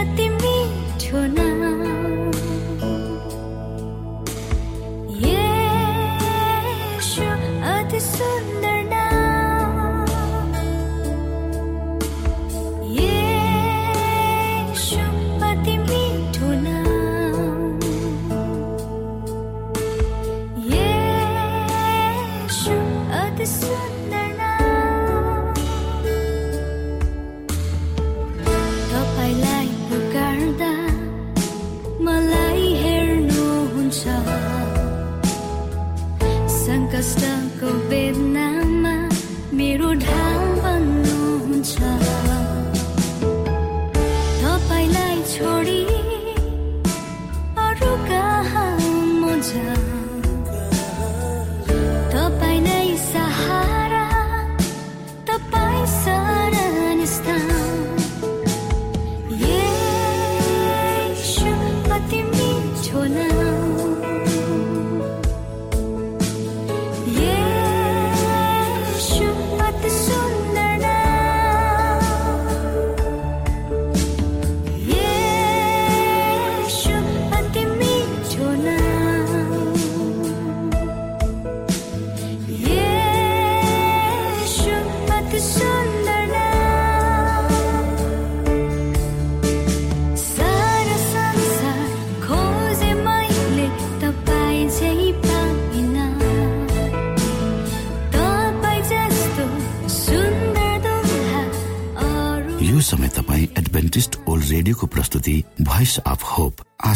रेडियोको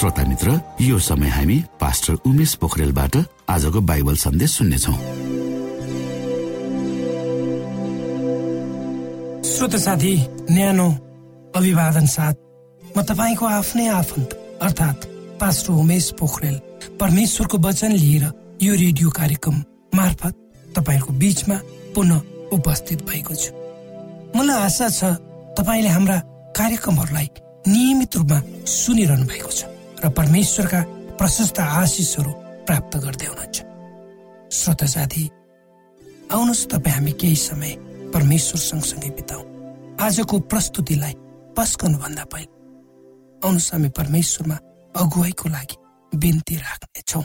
श्रोता मित्र यो समय हामी पास्टर उमेश पोखरेलबाट आजको बाइबल सन्देश सुन्नेछौ। श्रोत साथी न्यानो अभिवादन साथ म तपाईँको आफ्नै आफन्त अर्थात् पास्टर उमेश पोखरेल परमेश्वरको वचन लिएर यो रेडियो कार्यक्रम मार्फत तपाईँहरूको बीचमा पुनः उपस्थित भएको छु। मलाई आशा छ तपाईँले हाम्रा कार्यक्रमहरूलाई नियमित रूपमा सुनिरहनु भएको छ। र परमेश्वरका प्रशस्त आशिषहरू प्राप्त गर्दै हुनुहुन्छ। श्रोता साथी आउनुहोस् तपाईँ हामी केही समय परमेश्वर सँगसँगै बिताउ। आजको प्रस्तुतिलाई पस्कनुभन्दा पहिले आउनुहोस् हामी परमेश्वरमा अगुवाईको लागि बिन्ती राख्नेछौँ।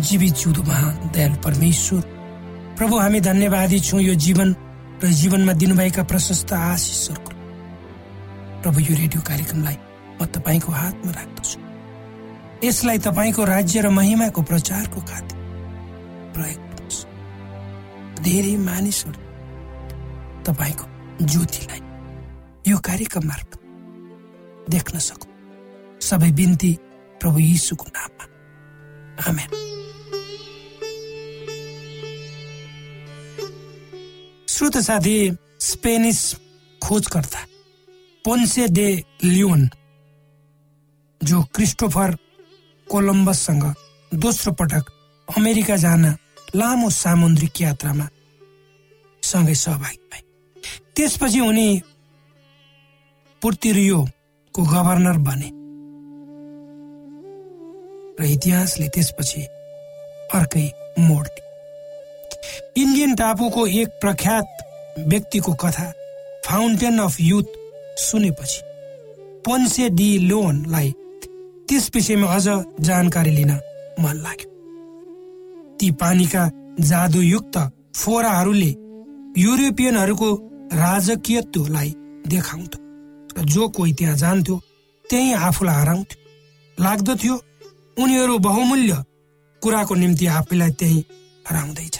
जीवित जिउँदो महान दयालु परमेश्वर प्रभु हामी धन्यवादी छौँ यो जीवन र जीवनमा दिनुभएका प्रशस्त आशिषहरूको प्रभु यो रेडियो कार्यक्रमलाई म तपाईँको हातमा राख्दछु। यसलाई तपाईँको राज्य र महिमाको प्रचारको खातिर प्रयोग गर्नुहोस् धेरै मानिसहरू तपाईँको ज्योतिलाई यो कार्यक्रम मार्फत देख्न सकु सबै बिन्ती प्रभु यीशुको नाममा। आमेन। श्रोत साथी स्पेनिस खोजकर्ता पोन्से डे लियोन जो क्रिस्टोफर कोलम्बससँग दोस्रो पटक अमेरिका जान लामो सामुद्रिक यात्रामा सँगै सहभागी भए। त्यसपछि उनी पुर्तिरियोको गभर्नर बने। र इतिहासले त्यसपछि अर्कै मोड इन्डियन टापुको एक प्रख्यात व्यक्तिको कथा फाउन्टेन अफ युथ सुनेपछि पन्से डी लोनलाई त्यस विषयमा अझ जानकारी लिन मन लाग्यो। ती पानीका जादुयुक्त फोराहरूले युरोपियनहरूको राजकीयत्वलाई देखाउँथ्यो र जो कोही त्यहाँ जान्थ्यो त्यही आफूलाई हराउँथ्यो। लाग्दथ्यो उनीहरू बहुमूल्य कुराको निम्ति आफैलाई त्यही हराउँदैछ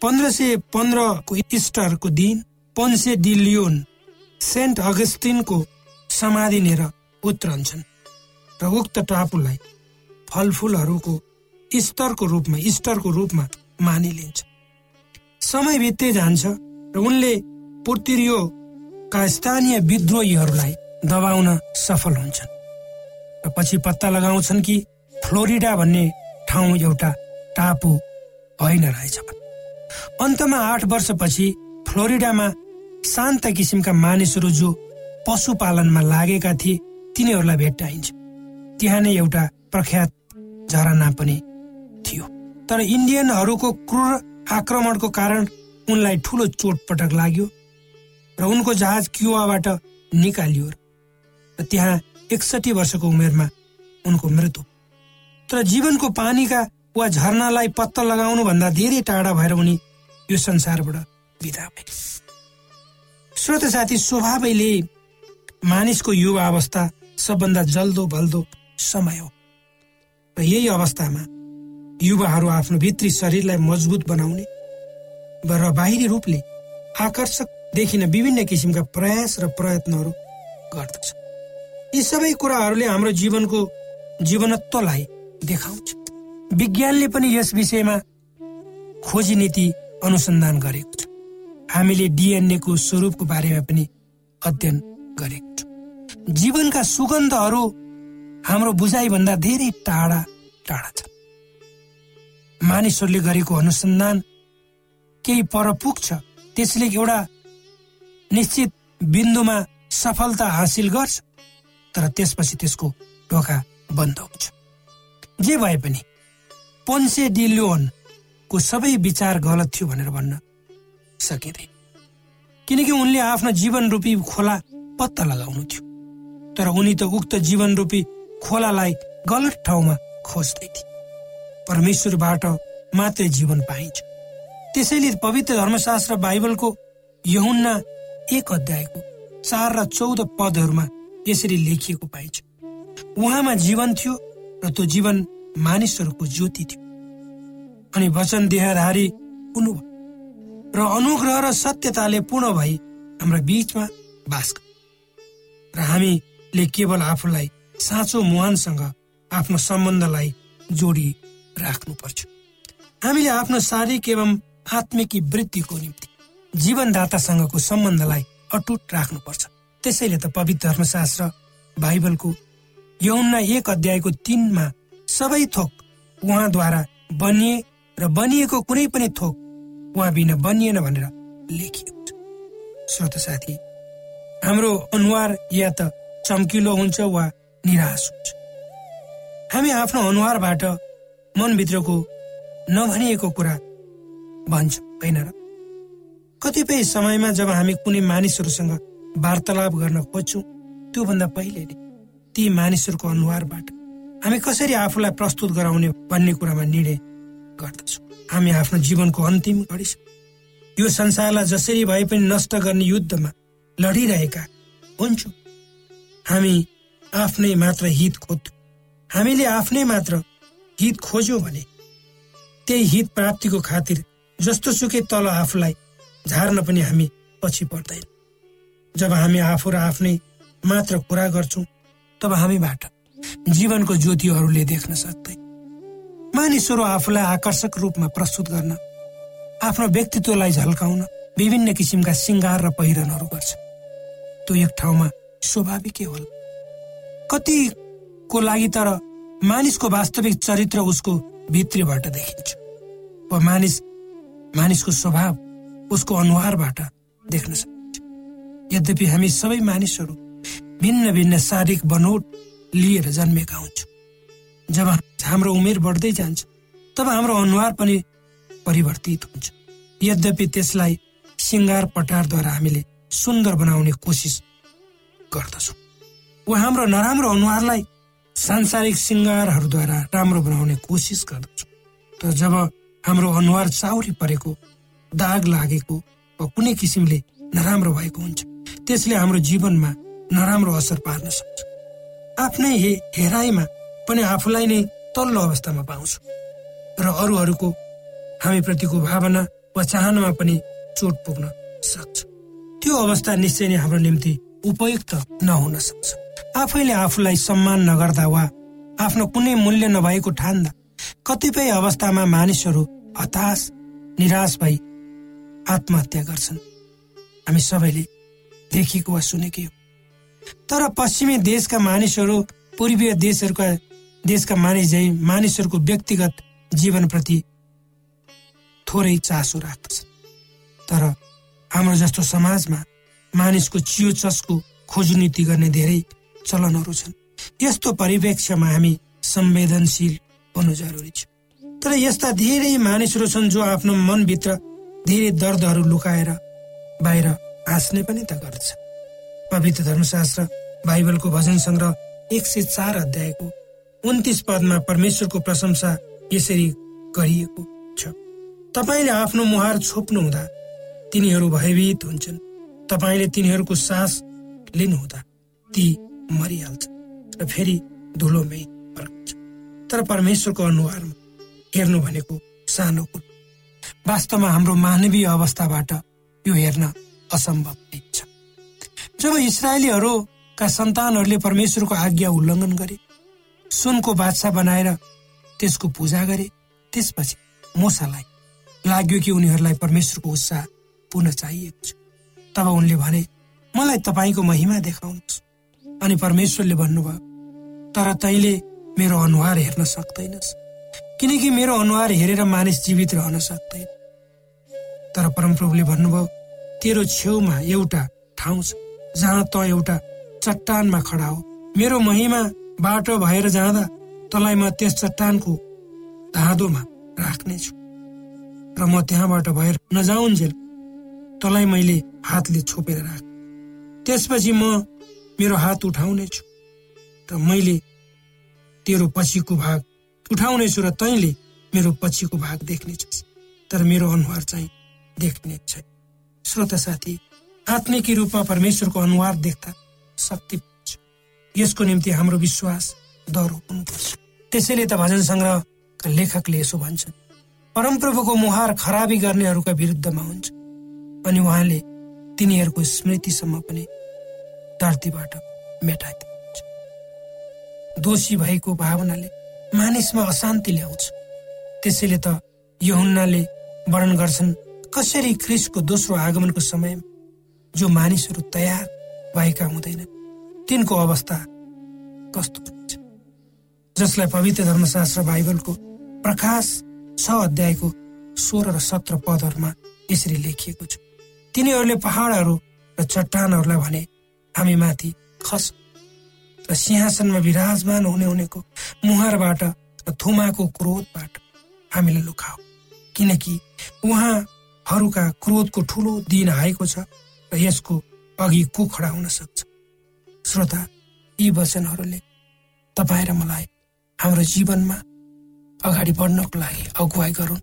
पन्ध्र सय पन्ध्रको इस्टरको दिन पन्से डिलियोन सेन्ट अगस्टिनको समाधि लिएर उत्रन्छन् र उक्त टापुलाई फलफुलहरूको इस्टरको रूपमा इस्टरको रूपमा मानिलिन्छ। समय बित्दै जान्छ र उनले पुर्तिरियोका स्थानीय विद्रोहीहरूलाई दबाउन सफल हुन्छन्। र पछि पत्ता लगाउँछन् कि फ्लोरिडा भन्ने ठाउँ एउटा टापु होइन रहेछ। अन्तमा आठ वर्षपछि फ्लोरिडामा शान्त किसिमका मानिसहरू जो पशुपालनमा लागेका थिए तिनीहरूलाई भेट्टाइन्छ। त्यहाँ नै एउटा प्रख्यात झरना पनि थियो। तर इन्डियनहरूको क्रूर आक्रमणको कारण उनलाई ठुलो चोटपटक लाग्यो र उनको जहाज क्युवाबाट निकालियो र त्यहाँ एकसठी वर्षको उमेरमा उनको मृत्यु। तर जीवनको पानीका वा झरनालाई पत्ता लगाउनु भन्दा धेरै टाढा भएर उनी यो संसारबाट बिदा भए। श्रोत साथी स्वभावैले मानिसको युवा अवस्था सबभन्दा जल्दो बल्दो समय हो। र यही अवस्थामा युवाहरू आफ्नो भित्री शरीरलाई मजबुत बनाउने र बाहिरी रूपले आकर्षक देखिन विभिन्न किसिमका प्रयास र प्रयत्नहरू गर्दछ। यी सबै कुराहरूले हाम्रो जीवनको जीवनत्वलाई देखाउँछ। विज्ञानले पनि यस विषयमा खोजी नीति अनुसन्धान गरेको हामीले डिएनएको स्वरूपको बारेमा पनि अध्ययन गरेको छौँ जीवनका सुगन्धहरू हाम्रो बुझाइभन्दा धेरै टाढा टाढा छन्। मानिसहरूले गरेको अनुसन्धान केही पर पुग्छ त्यसले एउटा निश्चित बिन्दुमा सफलता हासिल गर्छ तर त्यसपछि त्यसको ढोका बन्द हुन्छ। जे भए पनि पोन्से डिलोनको सबै विचार गलत थियो भनेर भन्न सकिँदैन किनकि उनले आफ्नो जीवन रूपी खोला पत्ता लगाउनु थियो। तर उनी त उक्त जीवन रूपी खोलालाई गलत ठाउँमा खोज्दै थिए। परमेश्वरबाट मात्रै जीवन पाइन्छ। त्यसैले पवित्र धर्मशास्त्र बाइबलको यहुन्ना एक अध्यायको चार र चौध पदहरूमा यसरी लेखिएको पाइन्छ। उहाँमा जीवन थियो र त्यो जीवन मानिसहरूको ज्योति थियो। अनि वचन देहधारी हुनु र अनुग्रह र सत्यताले पूर्ण भई हाम्रा बीचमा बास र हामीले केवल आफूलाई साँचो मुहानसँग आफ्नो सम्बन्धलाई जोडी राख्नु पर्छ हामीले आफ्नो शारीरिक एवं आत्मिकी वृद्धिको निम्ति जीवनदातासँगको सम्बन्धलाई अटुट राख्नुपर्छ। त्यसैले त पवित्र धर्मशास्त्र बाइबलको यौना एक अध्यायको तिनमा सबै थोक उहाँद्वारा बनिए र बनिएको कुनै पनि थोक उहाँ बिना बनिएन भनेर छ श्रोत साथी हाम्रो अनुहार या त चम्किलो हुन्छ वा निराश हुन्छ। हामी आफ्नो अनुहारबाट मनभित्रको नभनिएको कुरा भन्छ होइन र? कतिपय समयमा जब हामी कुनै मानिसहरूसँग वार्तालाप गर्न खोज्छौँ त्योभन्दा पहिले नै ती मानिसहरूको अनुहारबाट हामी कसरी आफूलाई प्रस्तुत गराउने भन्ने कुरामा निर्णय गर्दछौँ। हामी आफ्नो जीवनको अन्तिम घडीसम्म यो संसारलाई जसरी भए पनि नष्ट गर्ने युद्धमा लडिरहेका हुन्छौँ। हामी आफ्नै मात्र हित खोज्छौँ। हामीले आफ्नै मात्र हित खोज्यौँ भने त्यही हित प्राप्तिको खातिर जस्तो सुकै तल आफूलाई झार्न पनि हामी पछि पर्दैन। जब हामी आफू र आफ्नै मात्र कुरा गर्छौँ तब हामीबाट जीवनको ज्योतिहरूले देख्न सक्दैन। मानिसहरू आफूलाई आकर्षक रूपमा प्रस्तुत गर्न आफ्नो व्यक्तित्वलाई झल्काउन विभिन्न किसिमका सिङ्गार र पहिरनहरू गर्छ। त्यो एक ठाउँमा स्वाभाविकै होला। कतिको लागि तर मानिसको वास्तविक चरित्र उसको भित्रीबाट देखिन्छ। वा मानिस मानिसको स्वभाव उसको अनुहारबाट देख्न सकिन्छ। यद्यपि हामी सबै मानिसहरू भिन्न भिन्न शारीरिक बनोट लिएर जन्मेका हुन्छौँ। जब हाम्रो उमेर बढ्दै जान्छ तब हाम्रो अनुहार पनि परिवर्तित हुन्छ। यद्यपि त्यसलाई सिङ्गार पटारद्वारा हामीले सुन्दर बनाउने कोसिस गर्दछौँ। वा हाम्रो नराम्रो अनुहारलाई सांसारिक सिङ्गारहरूद्वारा राम्रो बनाउने कोसिस गर्दछौँ। तर जब हाम्रो अनुहार चाउरी परेको दाग लागेको वा कुनै किसिमले नराम्रो भएको हुन्छ त्यसले हाम्रो जीवनमा नराम्रो असर पार्न सक्छ। आफ्नै हे हेराइमा पनि आफूलाई नै तल्लो अवस्थामा पाउँछु। र अरूहरूको हामी प्रतिको भावना वा चाहनामा पनि चोट पुग्न सक्छ। त्यो अवस्था निश्चय नै हाम्रो निम्ति उपयुक्त नहुन सक्छ। आफैले आफूलाई सम्मान नगर्दा वा आफ्नो कुनै मूल्य नभएको ठान्दा कतिपय अवस्थामा मानिसहरू हताश निराश भई आत्महत्या गर्छन्। हामी सबैले देखेको वा सुनेकै हो। तर पश्चिमी देशका मानिसहरू पूर्वीय देशहरूका देशका मानिस झै मानिसहरूको व्यक्तिगत जीवनप्रति थोरै चासो राख्दछ। तर हाम्रो जस्तो समाजमा मानिसको चियो चस्को खोजनीति गर्ने धेरै चलनहरू छन्। यस्तो परिप्रेक्ष्यमा हामी संवेदनशील हुनु जरुरी छ। तर यस्ता धेरै मानिसहरू छन् जो आफ्नो मनभित्र धेरै दर्दहरू लुकाएर बाहिर हाँस्ने पनि त गर्छ पवित्र धर्मशास्त्र बाइबलको भजन सङ्ग्रह एक सय चार अध्यायको उन्तिस पदमा परमेश्वरको प्रशंसा यसरी गरिएको छ। तपाईँले आफ्नो मुहार छोप्नु हुँदा तिनीहरू भयभीत हुन्छन्। तपाईँले तिनीहरूको सास लिनुहुँदा ती मरिहाल्छ र फेरि धुलोमै फर्कन्छ तर परमेश्वरको अनुहारमा हेर्नु भनेको सानो कुरो। वास्तवमा हाम्रो मानवीय अवस्थाबाट यो हेर्न असम्भव छ। जब इसरायलीहरूका सन्तानहरूले परमेश्वरको आज्ञा उल्लङ्घन गरे सुनको बादशाह बनाएर त्यसको पूजा गरे। त्यसपछि मोसालाई लाग्यो कि उनीहरूलाई परमेश्वरको उत्साह पुनः चाहिएको छ। तब उनले भने मलाई तपाईँको महिमा देखाउनुहोस्। अनि परमेश्वरले भन्नुभयो तर तैले मेरो अनुहार हेर्न सक्दैनस्। किनकि मेरो अनुहार हेरेर मानिस जीवित रहन सक्दैन। तर परमप्रभुले भन्नुभयो तेरो छेउमा एउटा ठाउँ छ जहाँ त एउटा चट्टानमा खडा हो। मेरो महिमा बाटो भएर जाँदा तँलाई म त्यस चट्टानको धाँधोमा राख्नेछु। र म त्यहाँबाट भएर नजाउन्जेल तँलाई मैले हातले छोपेर राख। त्यसपछि म मेरो हात उठाउनेछु र मैले तेरो पछिको भाग उठाउनेछु र तैँले मेरो पछिको भाग देख्नेछस्। तर मेरो अनुहार चाहिँ देख्ने छैन। श्रोता साथी आत्मिकी रूपमा परमेश्वरको अनुहार देख्दा शक्ति यसको निम्ति हाम्रो विश्वास दह्रो हुनुपर्छ। त्यसैले त भजन सङ्ग्रहका लेखकले यसो भन्छन् परमप्रभुको मुहार खराबी गर्नेहरूका विरुद्धमा हुन्छ अनि उहाँले तिनीहरूको स्मृतिसम्म पनि धरतीबाट मेटाइदिनुहुन्छ। दोषी भएको भावनाले मानिसमा अशान्ति ल्याउँछ। त्यसैले त यहुन्नाले वर्णन गर्छन् कसरी क्रिसको दोस्रो आगमनको समयमा जो मानिसहरू तयार भएका हुँदैन तिनको अवस्था कस्तो जसलाई पवित्र धर्मशास्त्र बाइबलको प्रकाश छ अध्यायको सोह्र र सत्र पदहरूमा यसरी लेखिएको छ। तिनीहरूले पहाडहरू र चट्टानहरूलाई भने हामी माथि खस र सिंहासनमा विराजमान हुने हुनेको मुहारबाट र थुमाको क्रोधबाट हामीलाई लुकाऊ किनकि उहाँहरूका क्रोधको ठुलो दिन आएको छ र यसको अघि को खडा हुन सक्छ। श्रोता यी वचनहरूले तपाईँ र मलाई हाम्रो जीवनमा अगाडि बढ्नको लागि अगुवाई गरून्।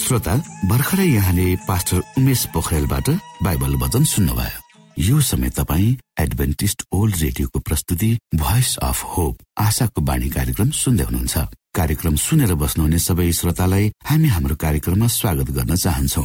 श्रोता भर्खरै यहाँले पास्टर उमेश पोखरेलबाट बाइबल वचन सुन्नुभयो। यो समय तपाईँ एडभेन्टिस्ट ओल्ड रेडियोको प्रस्तुति भोइस अफ होप आशाको बाणी कार्यक्रम सुन्दै हुनुहुन्छ। कार्यक्रम सुनेर बस्नुहुने सबै श्रोतालाई हामी हाम्रो कार्यक्रममा स्वागत गर्न चाहन्छौ।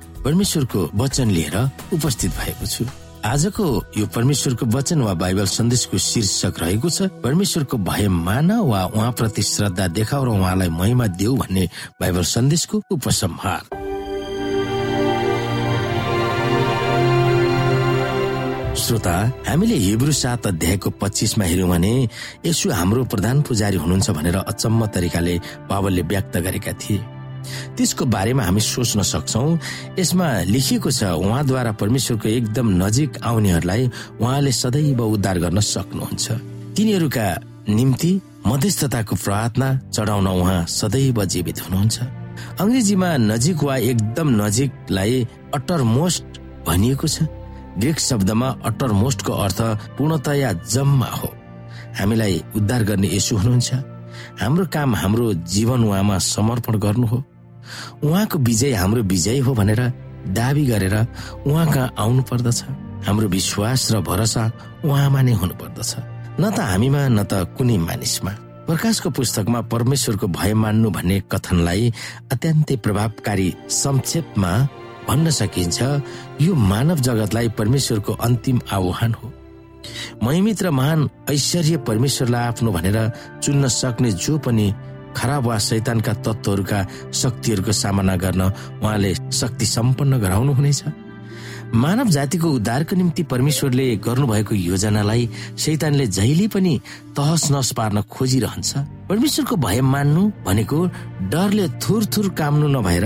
परमेश्वरको वचन लिएर उपस्थित भएको छु। आजको यो परमेश्वरको वचन वा बाइबल सन्देशको शीर्षक रहेको छ परमेश्वरको भय मान वा उहाँप्रति श्रद्धा देखाउ र उहाँलाई महिमा देऊ भन्ने बाइबल सन्देशको उपसंहार। श्रोता हामीले हिब्रू सात अध्यायको पच्चिसमा हेर्यौँ भने यसो हाम्रो प्रधान पुजारी हुनुहुन्छ भनेर अचम्म तरिकाले बाबलले व्यक्त गरेका थिए। त्यसको बारेमा हामी सोच्न सक्छौ। यसमा लेखिएको छ उहाँद्वारा परमेश्वरको एकदम नजिक आउनेहरूलाई उहाँले सदैव उद्धार गर्न सक्नुहुन्छ। तिनीहरूका निम्ति मध्यस्थताको प्रार्थना चढाउन उहाँ सदैव जीवित हुनुहुन्छ। अङ्ग्रेजीमा नजिक वा एकदम नजिकलाई अटर मोस्ट भनिएको छ। ग्रिक शब्दमा अटर मोस्टको अर्थ पूर्णतया जम्मा हो। हामीलाई उद्धार गर्ने यसु हुनुहुन्छ। हाम्रो काम हाम्रो जीवन उहाँमा समर्पण गर्नु हो। उहाँको विजय हाम्रो विजय हो भनेर दावी गरेर उहाँ कहाँ आउनु पर्दछ हाम्रो विश्वास र भरोसा उहाँमा नै हुनु पर्दछ न त हामीमा न त कुनै मानिसमा। प्रकाशको पुस्तकमा परमेश्वरको भय मान्नु भन्ने कथनलाई अत्यन्तै प्रभावकारी संक्षेपमा भन्न सकिन्छ यो मानव जगतलाई परमेश्वरको अन्तिम आह्वान हो। महिमित र महान ऐश्वर्य परमेश्वरलाई आफ्नो भनेर चुन्न सक्ने जो पनि खराब वा शैतानका तत्वहरूका शक्तिहरूको सामना गर्न उहाँले शक्ति सम्पन्न गराउनु हुनेछ। मानव जातिको उद्धारको निम्ति परमेश्वरले गर्नुभएको योजनालाई शैतानले जहिले पनि तहस नस पार्न खोजिरहन्छ। परमेश्वरको भय मान्नु भनेको डरले थुर थुर काम्नु नभएर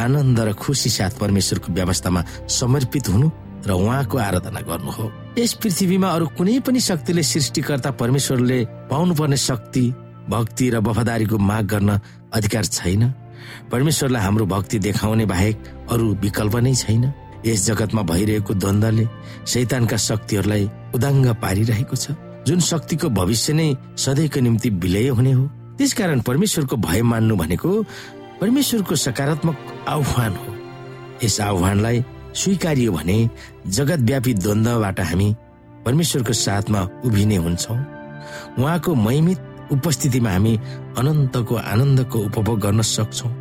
आनन्द र खुसी साथ परमेश्वरको व्यवस्थामा समर्पित हुनु र उहाँको आराधना गर्नु हो। यस पृथ्वीमा अरू कुनै पनि शक्तिले सृष्टिकर्ता परमेश्वरले पाउनुपर्ने शक्ति भक्ति र वफादारीको माग गर्न अधिकार छैन। परमेश्वरलाई हाम्रो भक्ति देखाउने बाहेक अरू विकल्प नै छैन। यस जगतमा भइरहेको द्वन्द्वले शैतानका शक्तिहरूलाई उदाङ्ग पारिरहेको छ। जुन शक्तिको भविष्य नै सधैँको निम्ति विलय हुने हो त्यसकारण परमेश्वरको भय मान्नु भनेको परमेश्वरको सकारात्मक आह्वान हो। यस आह्वानलाई स्वीकारियो भने जगतव्यापी द्वन्द्वबाट हामी परमेश्वरको साथमा उभिने हुन्छौँ। उहाँको महिमित उपस्थितिमा हामी अनन्तको आनन्दको उपभोग गर्न सक्छौँ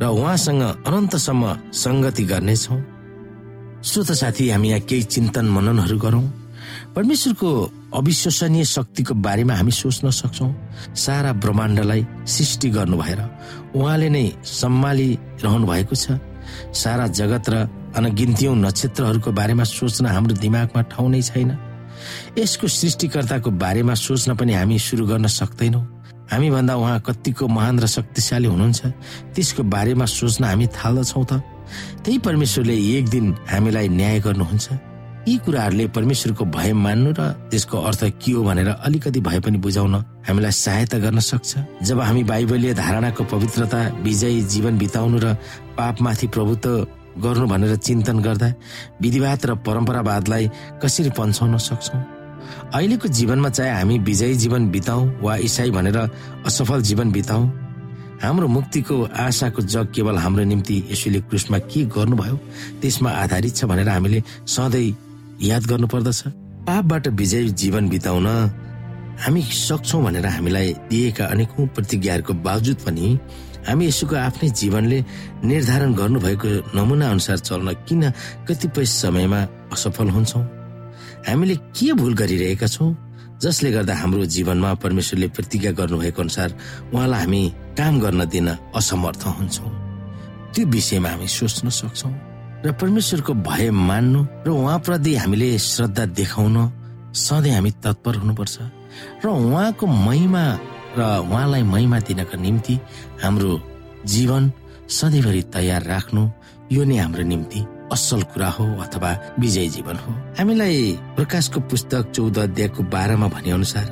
र उहाँसँग अनन्तसम्म सङ्गति गर्नेछौँ। श्रोत साथी हामी यहाँ केही चिन्तन मननहरू गरौँ। परमेश्वरको अविश्वसनीय शक्तिको बारेमा हामी सोच्न सक्छौँ। सारा ब्रह्माण्डलाई सृष्टि गर्नु भएर उहाँले नै सम्हालिरहनु भएको छ। सारा जगत र अनगिन्त्यौँ नक्षत्रहरूको बारेमा सोच्न हाम्रो दिमागमा ठाउँ नै छैन। यसको सृष्टिकर्ताको बारेमा सोच्न पनि हामी सुरु गर्न सक्दैनौँ। हामीभन्दा उहाँ कतिको महान र शक्तिशाली हुनुहुन्छ। त्यसको बारेमा सोच्न हामी थाल्दछौँ त। त्यही परमेश्वरले एक दिन हामीलाई न्याय गर्नुहुन्छ। यी कुराहरूले परमेश्वरको भय मान्नु र त्यसको अर्थ के हो भनेर अलिकति भए पनि बुझाउन हामीलाई सहायता गर्न सक्छ। जब हामी बाइबलीय धारणाको पवित्रता विजयी जीवन बिताउनु र पापमाथि प्रभुत्व गर्नु भनेर चिन्तन गर्दा विधिवाद र परम्परावादलाई कसरी पन्छाउन सक्छौँ? अहिलेको जीवनमा चाहे हामी विजयी जीवन बिताउँ वा इसाई भनेर असफल जीवन बिताउँ हाम्रो मुक्तिको आशाको जग केवल हाम्रो निम्ति यसुले क्रुसमा के गर्नुभयो त्यसमा आधारित छ भनेर हामीले सधैँ याद गर्नु पर्दछ पापबाट विजय जीवन बिताउन हामी सक्छौँ भनेर हामीलाई दिएका अनेकौं प्रतिज्ञाहरूको बावजुद पनि हामी यसोको आफ्नै जीवनले निर्धारण गर्नुभएको नमुना अनुसार चल्न किन कतिपय समयमा असफल हुन्छौँ? हामीले के भुल गरिरहेका छौँ? जसले गर्दा हाम्रो जीवनमा परमेश्वरले प्रतिज्ञा गर्नुभएको अनुसार उहाँलाई हामी काम गर्न दिन असमर्थ हुन्छौँ। त्यो विषयमा हामी सोच्न सक्छौँ र परमेश्वरको भय मान्नु र उहाँप्रति हामीले श्रद्धा देखाउन सधैँ हामी तत्पर हुनुपर्छ। र उहाँको महिमा र उहाँलाई महिमा दिनका निम्ति हाम्रो जीवन सधैँभरि तयार राख्नु यो नै हाम्रो निम्ति असल कुरा हो अथवा विजय जीवन हो। हामीलाई प्रकाशको पुस्तक चौध अध्यायको बाह्रमा भने अनुसार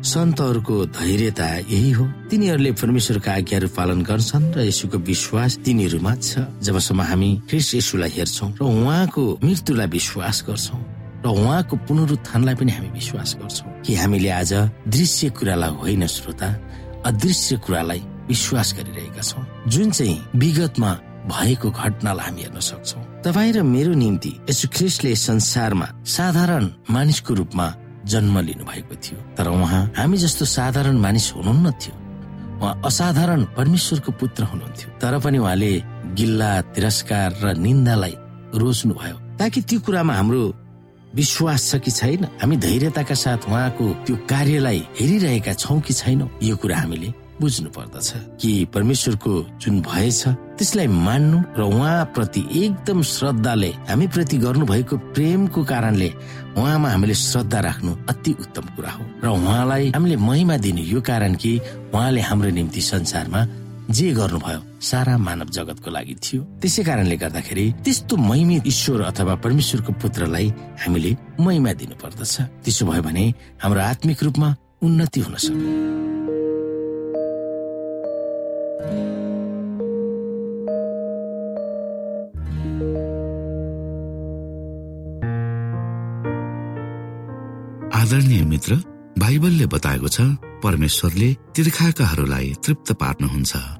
सन्तहरूको धैर्यता यही हो। तिनीहरूले परमेश्वरका आज्ञाहरू पालन गर्छन् र यसुको विश्वास तिनीहरूमा छ। जबसम्म हामी ख्रिस यसुलाई हेर्छौँ र उहाँको मृत्युलाई विश्वास गर्छौँ। र उहाँको पुनरुत्थानलाई पनि हामी विश्वास गर्छौँ कि हामीले आज दृश्य कुरालाई होइन श्रोता अदृश्य कुरालाई विश्वास गरिरहेका छौँ। जुन चाहिँ विगतमा भएको घटनालाई हामी हेर्न सक्छौँ। तपाईँ र मेरो निम्ति यसु ख्रिस्टले संसारमा साधारण मानिसको रूपमा जन्म लिनु भएको थियो। तर उहाँ हामी जस्तो साधारण मानिस हुनुहुन्न थियो। उहाँ असाधारण परमेश्वरको पुत्र हुनुहुन्थ्यो। तर पनि उहाँले गिल्ला तिरस्कार र निन्दालाई रोज्नु भयो ताकि त्यो कुरामा हाम्रो विश्वास छ कि छैन? हामी धैर्यताका साथ उहाँको त्यो कार्यलाई हेरिरहेका छौँ कि छैनौँ? यो कुरा हामीले बुझ्नु पर्दछ कि परमेश्वरको जुन भय छ त्यसलाई मान्नु र उहाँप्रति एकदम श्रद्धाले हामी प्रति गर्नुभएको प्रेमको कारणले उहाँमा हामीले श्रद्धा राख्नु अति उत्तम कुरा हो। र उहाँलाई हामीले महिमा दिनु यो कारण कि उहाँले हाम्रो निम्ति संसारमा जे गर्नुभयो सारा मानव जगतको लागि थियो। त्यसै कारणले गर्दाखेरि त्यस्तो महिमित ईश्वर अथवा परमेश्वरको पुत्रलाई हामीले महिमा दिनु पर्दछ त्यसो भयो भने हाम्रो आत्मिक रूपमा उन्नति हुन सक्छ। आदरणीय मित्र बाइबलले बताएको छ परमेश्वरले तिर्खाकाहरूलाई तृप्त पार्नुहुन्छ।